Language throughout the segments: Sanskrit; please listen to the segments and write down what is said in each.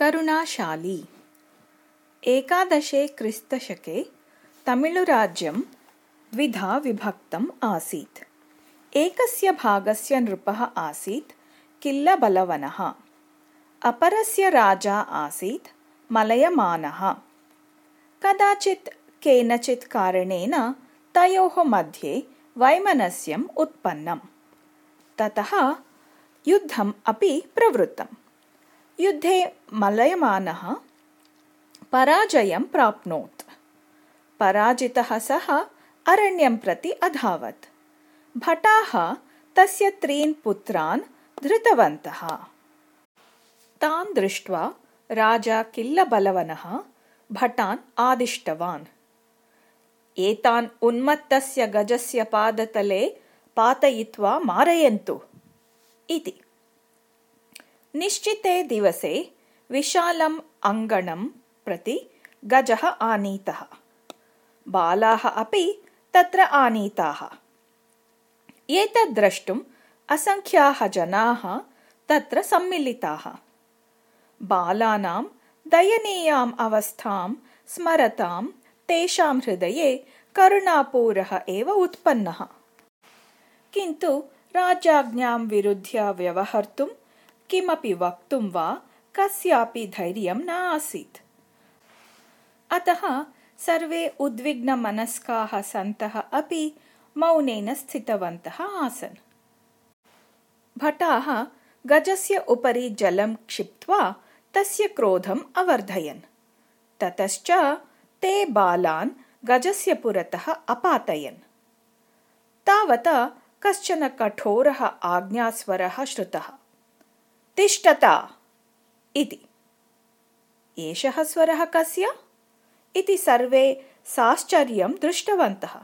करुणाशाली एकादशे क्रिस्तशके तमिळुराज्यं द्विधा विभक्तम् आसीत् एकस्य भागस्य नृपः आसीत् किल्लबलवनः अपरस्य राजा आसीत् मलयमानः कदाचित् केनचित् कारणेन तयोः मध्ये वैमनस्यम् उत्पन्नम् ततः युद्धम् अपि प्रवृत्तम् युद्धे मलयमानः पराजयं प्राप्नोत्। पराजितः सः अरण्यं प्रति अधावत्। भटाः तस्य त्रीन् पुत्रान् धृतवन्तः। तान् दृष्ट्वा राजा किल्लबलवनः भटान् आदिष्टवान्। एतान् उन्मत्तस्य गजस्य पादतले पातयित्वा मारयन्तु। इति निश्चिते दिवसे विशालम् अङ्गणं प्रति गजः आनीतः। बालाः अपि तत्र आनीताः। एतद् द्रष्टुम् असङ्ख्याः जनाः तत्र सम्मिलिताः। बालानां दयनीयाम् अवस्थां स्मरतां तेषां हृदये करुणापूरः एव उत्पन्नः। किन्तु राजाज्ञां विरुध्य व्यवहर्तुं किमपि वक्तुं वा कस्यापि धैर्यं न आसीत् अतः सर्वे उद्विग्नमनस्काः सन्तः अपि मौनेन स्थितवन्तः आसन्। भटाः गजस्य उपरि जलं क्षिप्त्वा तस्य क्रोधम् अवर्धयन्। ततश्च ते बालान् गजस्य पुरतः अपातयन्। तावता कश्चन कठोरः आज्ञास्वरः श्रुतः तिष्ठता इति। एषः स्वरः कस्य? इति सर्वे साश्चर्यं दृष्टवन्तः।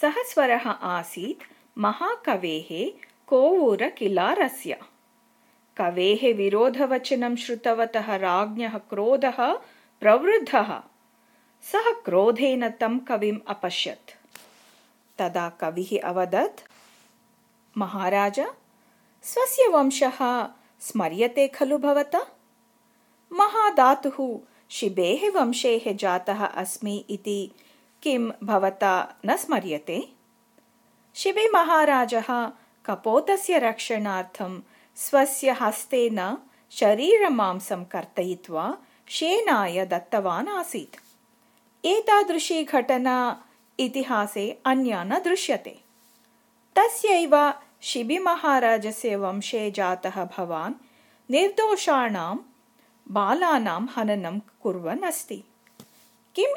सः स्वरः आसीत् महाकवेः कोवूरकिलारस्य। कवेः विरोधवचनं श्रुतवतः राज्ञः क्रोधः प्रवृद्धः। सः क्रोधेन तं कविम् अपश्यत्। तदा कविः अवदत् महाराज स्वस्य वंशः स्मर्यते खलु भवता? महादातुः शिबेः वंशेः जातः अस्मि इति किं भवता न स्मर्यते? शिबिमहाराजः कपोतस्य रक्षणार्थं स्वस्य हस्तेन शरीरमांसं कर्तयित्वा शेनाय दत्तवान् आसीत्। एतादृशी घटना इतिहासे अन्या न दृश्यते। तस्यैव शिबिमहाराजस्य वंशे जातः भवान् निर्दोषाणां बालानां हननं कुर्वन् अस्ति। किम्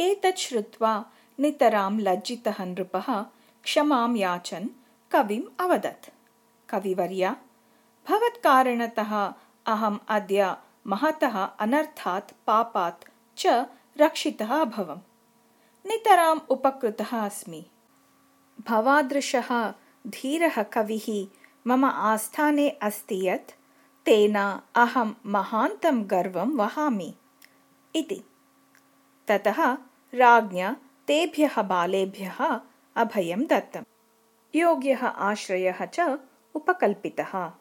एतत् श्रुत्वा नितरां लज्जितः नृपः क्षमां याचन् कविम् अवदत्। कविवर्य भवत्कारणतः अहम् अद्य महतः अनर्थात् पापात् च रक्षितः अभवम् नितराम् उपकृतः अस्मि भवादृशः धीरः कविः मम आस्थाने अस्ति यत् तेन अहं महान्तं गर्वं वहामि। इति। ततः राज्ञा तेभ्यः बालेभ्यः अभयं दत्तम्। योग्यः आश्रयः च उपकल्पितः